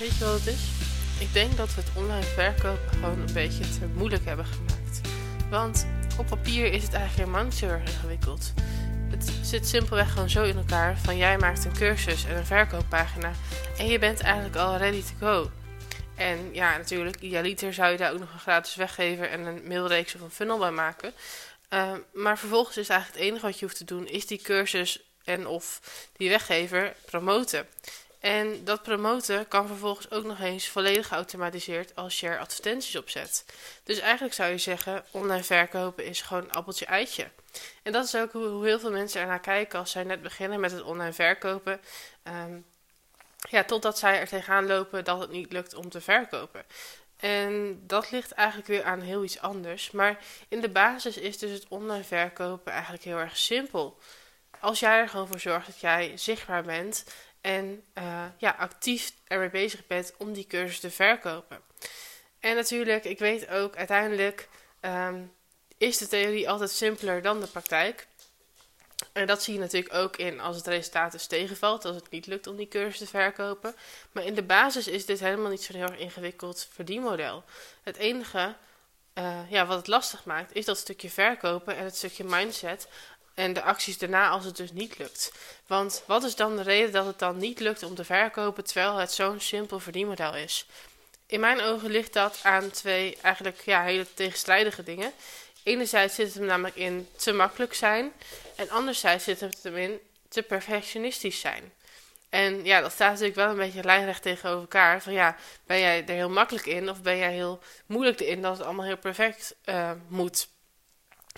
Weet je wat het is? Ik denk dat we het online verkopen gewoon een beetje te moeilijk hebben gemaakt. Want op papier is het eigenlijk helemaal niet ingewikkeld. Het zit simpelweg gewoon zo in elkaar van jij maakt een cursus en een verkooppagina en je bent eigenlijk al ready to go. En ja, natuurlijk, idealiter zou je daar ook nog een gratis weggever en een mailreeks of een funnel bij maken. Uh, maar vervolgens is eigenlijk het enige wat je hoeft te doen, is die cursus en of die weggever promoten. En dat promoten kan vervolgens ook nog eens volledig geautomatiseerd als er advertenties op zet. Dus eigenlijk zou je zeggen, online verkopen is gewoon appeltje eitje. En dat is ook hoe heel veel mensen ernaar kijken als zij net beginnen met het online verkopen. Um, ja, totdat zij er tegenaan lopen dat het niet lukt om te verkopen. En dat ligt eigenlijk weer aan heel iets anders. Maar in de basis is dus het online verkopen eigenlijk heel erg simpel. Als jij er gewoon voor zorgt dat jij zichtbaar bent en uh, ja, actief ermee bezig bent om die cursus te verkopen. En natuurlijk, ik weet ook, uiteindelijk um, is de theorie altijd simpeler dan de praktijk. En dat zie je natuurlijk ook in als het resultaat dus tegenvalt, als het niet lukt om die cursus te verkopen. Maar in de basis is dit helemaal niet zo'n heel erg ingewikkeld verdienmodel. Het enige uh, ja, wat het lastig maakt, is dat stukje verkopen en het stukje mindset en de acties daarna als het dus niet lukt. Want wat is dan de reden dat het dan niet lukt om te verkopen terwijl het zo'n simpel verdienmodel is? In mijn ogen ligt dat aan twee eigenlijk ja, hele tegenstrijdige dingen. Enerzijds zit het hem namelijk in te makkelijk zijn en anderzijds zit het hem in te perfectionistisch zijn. En ja, dat staat natuurlijk wel een beetje lijnrecht tegenover elkaar. Van ja, ben jij er heel makkelijk in of ben jij heel moeilijk in dat het allemaal heel perfect uh, moet?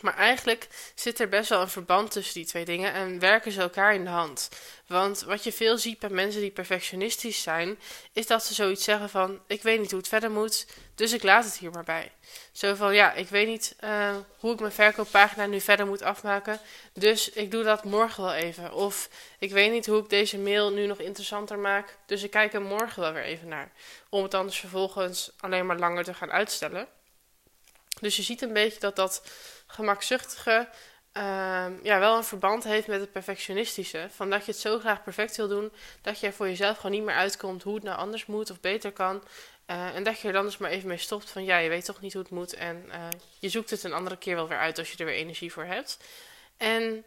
Maar eigenlijk zit er best wel een verband tussen die twee dingen en werken ze elkaar in de hand. Want wat je veel ziet bij mensen die perfectionistisch zijn, is dat ze zoiets zeggen van: Ik weet niet hoe het verder moet, dus ik laat het hier maar bij. Zo van: Ja, ik weet niet uh, hoe ik mijn verkooppagina nu verder moet afmaken, dus ik doe dat morgen wel even. Of ik weet niet hoe ik deze mail nu nog interessanter maak, dus ik kijk er morgen wel weer even naar. Om het anders vervolgens alleen maar langer te gaan uitstellen. Dus je ziet een beetje dat dat gemakzuchtige uh, ja, wel een verband heeft met het perfectionistische. Van dat je het zo graag perfect wil doen, dat je er voor jezelf gewoon niet meer uitkomt hoe het nou anders moet of beter kan. Uh, en dat je er dan dus maar even mee stopt van ja, je weet toch niet hoe het moet. En uh, je zoekt het een andere keer wel weer uit als je er weer energie voor hebt. En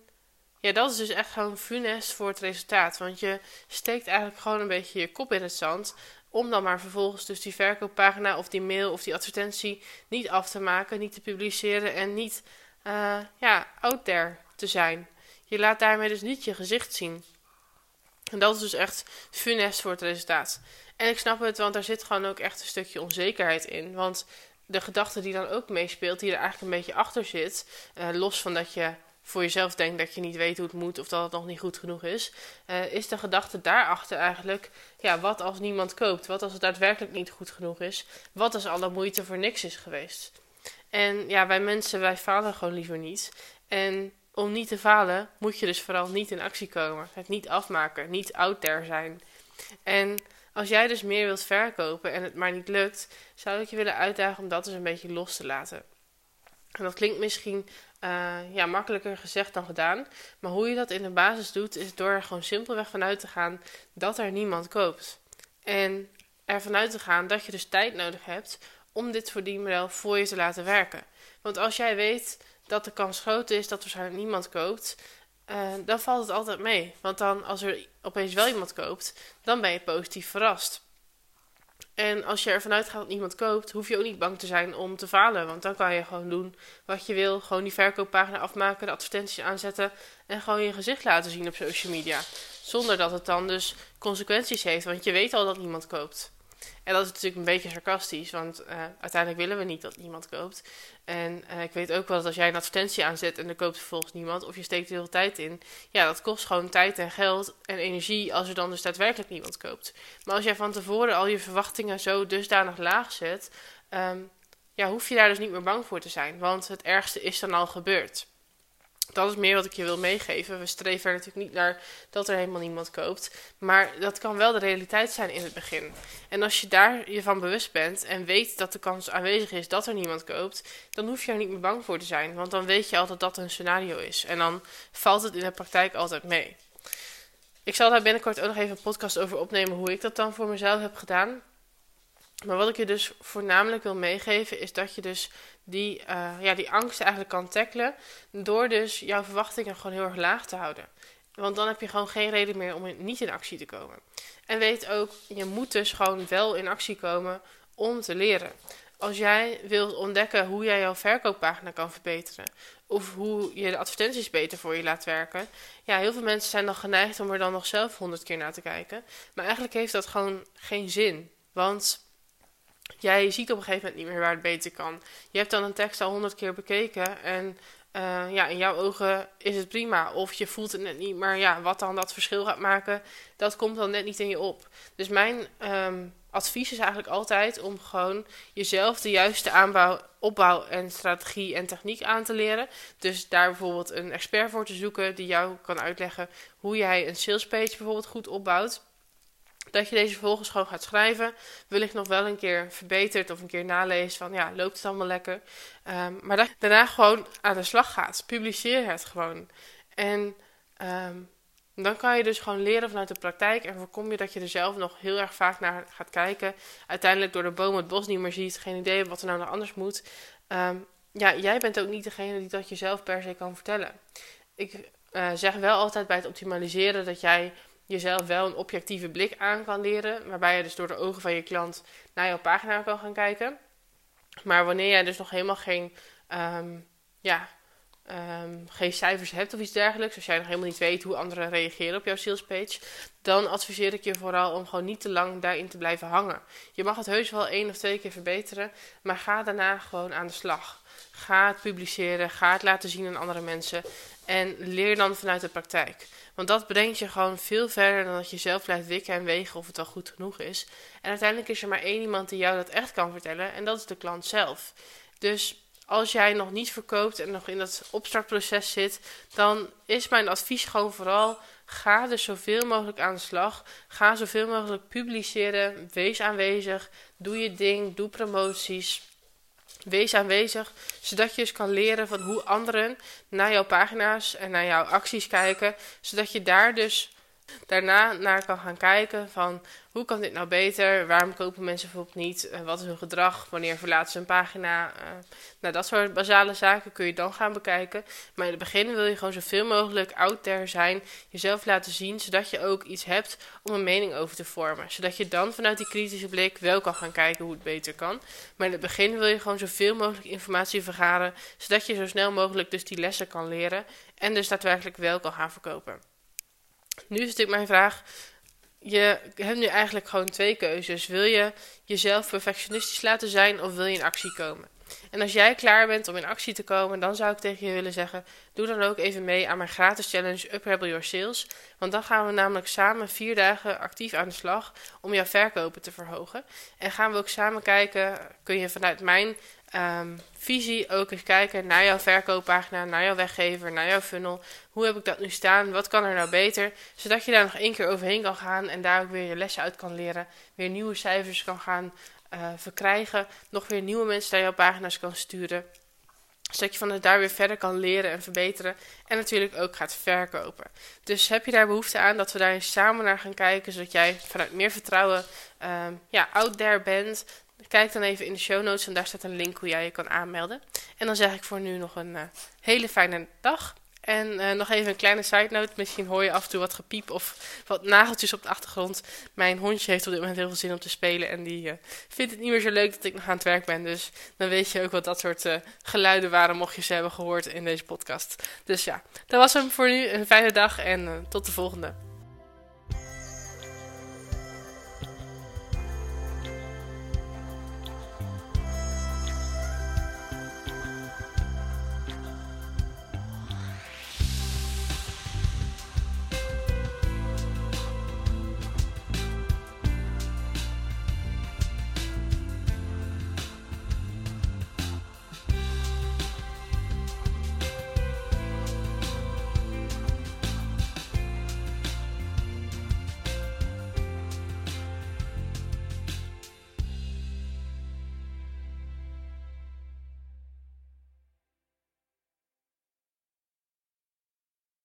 ja, dat is dus echt gewoon funest voor het resultaat. Want je steekt eigenlijk gewoon een beetje je kop in het zand om dan maar vervolgens dus die verkooppagina of die mail of die advertentie niet af te maken, niet te publiceren en niet uh, ja, out there te zijn. Je laat daarmee dus niet je gezicht zien. En dat is dus echt funest voor het resultaat. En ik snap het, want daar zit gewoon ook echt een stukje onzekerheid in. Want de gedachte die dan ook meespeelt, die er eigenlijk een beetje achter zit, uh, los van dat je voor jezelf denkt dat je niet weet hoe het moet of dat het nog niet goed genoeg is, uh, is de gedachte daarachter eigenlijk, ja, wat als niemand koopt? Wat als het daadwerkelijk niet goed genoeg is? Wat als alle moeite voor niks is geweest? En ja, wij mensen, wij falen gewoon liever niet. En om niet te falen, moet je dus vooral niet in actie komen. Het niet afmaken, niet out there zijn. En als jij dus meer wilt verkopen en het maar niet lukt, zou ik je willen uitdagen om dat dus een beetje los te laten. En dat klinkt misschien uh, ja, makkelijker gezegd dan gedaan. Maar hoe je dat in de basis doet, is door er gewoon simpelweg vanuit te gaan dat er niemand koopt. En er vanuit te gaan dat je dus tijd nodig hebt om dit verdienmodel voor je te laten werken. Want als jij weet dat de kans groot is dat waarschijnlijk niemand koopt, uh, dan valt het altijd mee. Want dan, als er opeens wel iemand koopt, dan ben je positief verrast. En als je ervan uitgaat dat niemand koopt, hoef je ook niet bang te zijn om te falen. Want dan kan je gewoon doen wat je wil. Gewoon die verkooppagina afmaken, de advertenties aanzetten en gewoon je gezicht laten zien op social media. Zonder dat het dan dus consequenties heeft, want je weet al dat niemand koopt. En dat is natuurlijk een beetje sarcastisch, want uh, uiteindelijk willen we niet dat niemand koopt. En uh, ik weet ook wel dat als jij een advertentie aanzet en er koopt vervolgens niemand, of je steekt heel tijd in, ja, dat kost gewoon tijd en geld en energie als er dan dus daadwerkelijk niemand koopt. Maar als jij van tevoren al je verwachtingen zo dusdanig laag zet, um, ja, hoef je daar dus niet meer bang voor te zijn, want het ergste is dan al gebeurd dat is meer wat ik je wil meegeven. We streven er natuurlijk niet naar dat er helemaal niemand koopt. Maar dat kan wel de realiteit zijn in het begin. En als je daar je van bewust bent en weet dat de kans aanwezig is dat er niemand koopt, dan hoef je er niet meer bang voor te zijn. Want dan weet je altijd dat dat een scenario is. En dan valt het in de praktijk altijd mee. Ik zal daar binnenkort ook nog even een podcast over opnemen hoe ik dat dan voor mezelf heb gedaan. Maar wat ik je dus voornamelijk wil meegeven is dat je dus die, uh, ja, die angst eigenlijk kan tackelen door dus jouw verwachtingen gewoon heel erg laag te houden. Want dan heb je gewoon geen reden meer om niet in actie te komen. En weet ook, je moet dus gewoon wel in actie komen om te leren. Als jij wilt ontdekken hoe jij jouw verkooppagina kan verbeteren, of hoe je de advertenties beter voor je laat werken. Ja, heel veel mensen zijn dan geneigd om er dan nog zelf honderd keer naar te kijken. Maar eigenlijk heeft dat gewoon geen zin. Want jij ziet op een gegeven moment niet meer waar het beter kan. Je hebt dan een tekst al honderd keer bekeken en uh, ja, in jouw ogen is het prima. Of je voelt het net niet, maar ja, wat dan dat verschil gaat maken, dat komt dan net niet in je op. Dus mijn um, advies is eigenlijk altijd om gewoon jezelf de juiste aanbouw, opbouw en strategie en techniek aan te leren. Dus daar bijvoorbeeld een expert voor te zoeken die jou kan uitleggen hoe jij een salespage bijvoorbeeld goed opbouwt. Dat je deze vervolgens gewoon gaat schrijven. Wellicht nog wel een keer verbetert of een keer naleest van ja, loopt het allemaal lekker. Um, maar dat je daarna gewoon aan de slag gaat. Publiceer het gewoon. En um, dan kan je dus gewoon leren vanuit de praktijk en voorkom je dat je er zelf nog heel erg vaak naar gaat kijken. Uiteindelijk door de boom het bos niet meer ziet, geen idee wat er nou nog anders moet. Um, ja, jij bent ook niet degene die dat jezelf per se kan vertellen. Ik uh, zeg wel altijd bij het optimaliseren dat jij jezelf wel een objectieve blik aan kan leren. Waarbij je dus door de ogen van je klant naar jouw pagina kan gaan kijken. Maar wanneer jij dus nog helemaal geen, um, ja, um, geen cijfers hebt of iets dergelijks, als jij nog helemaal niet weet hoe anderen reageren op jouw salespage, dan adviseer ik je vooral om gewoon niet te lang daarin te blijven hangen. Je mag het heus wel één of twee keer verbeteren, maar ga daarna gewoon aan de slag. Ga het publiceren, ga het laten zien aan andere mensen en leer dan vanuit de praktijk. Want dat brengt je gewoon veel verder dan dat je zelf blijft wikken en wegen of het wel goed genoeg is. En uiteindelijk is er maar één iemand die jou dat echt kan vertellen en dat is de klant zelf. Dus als jij nog niet verkoopt en nog in dat opstartproces zit, dan is mijn advies gewoon vooral: ga er zoveel mogelijk aan de slag. Ga zoveel mogelijk publiceren. Wees aanwezig. Doe je ding. Doe promoties. Wees aanwezig, zodat je dus kan leren van hoe anderen naar jouw pagina's en naar jouw acties kijken, zodat je daar dus daarna naar kan gaan kijken van hoe kan dit nou beter? Waarom kopen mensen bijvoorbeeld niet? Uh, wat is hun gedrag? Wanneer verlaten ze een pagina? Uh, nou, dat soort basale zaken kun je dan gaan bekijken. Maar in het begin wil je gewoon zoveel mogelijk out there zijn, jezelf laten zien, zodat je ook iets hebt om een mening over te vormen. Zodat je dan vanuit die kritische blik wel kan gaan kijken hoe het beter kan. Maar in het begin wil je gewoon zoveel mogelijk informatie vergaren, zodat je zo snel mogelijk dus die lessen kan leren en dus daadwerkelijk wel kan gaan verkopen. Nu is natuurlijk mijn vraag. Je hebt nu eigenlijk gewoon twee keuzes. Wil je jezelf perfectionistisch laten zijn of wil je in actie komen? En als jij klaar bent om in actie te komen, dan zou ik tegen je willen zeggen: doe dan ook even mee aan mijn gratis challenge Uprebel Your Sales. Want dan gaan we namelijk samen vier dagen actief aan de slag om jouw verkopen te verhogen. En gaan we ook samen kijken: kun je vanuit mijn um, visie ook eens kijken naar jouw verkooppagina, naar jouw weggever, naar jouw funnel. Hoe heb ik dat nu staan? Wat kan er nou beter? Zodat je daar nog één keer overheen kan gaan en daar ook weer je lessen uit kan leren. Weer nieuwe cijfers kan gaan uh, verkrijgen. Nog weer nieuwe mensen naar jouw pagina's kan sturen. Zodat je vanuit daar weer verder kan leren en verbeteren. En natuurlijk ook gaat verkopen. Dus heb je daar behoefte aan dat we daar samen naar gaan kijken. Zodat jij vanuit meer vertrouwen um, ja, out there bent. Kijk dan even in de show notes en daar staat een link hoe jij je kan aanmelden. En dan zeg ik voor nu nog een uh, hele fijne dag. En uh, nog even een kleine side note. Misschien hoor je af en toe wat gepiep of wat nageltjes op de achtergrond. Mijn hondje heeft op dit moment heel veel zin om te spelen. En die uh, vindt het niet meer zo leuk dat ik nog aan het werk ben. Dus dan weet je ook wat dat soort geluiden waren, mocht je ze hebben gehoord in deze podcast. Dus ja, dat was hem voor nu. Een fijne dag en tot de volgende.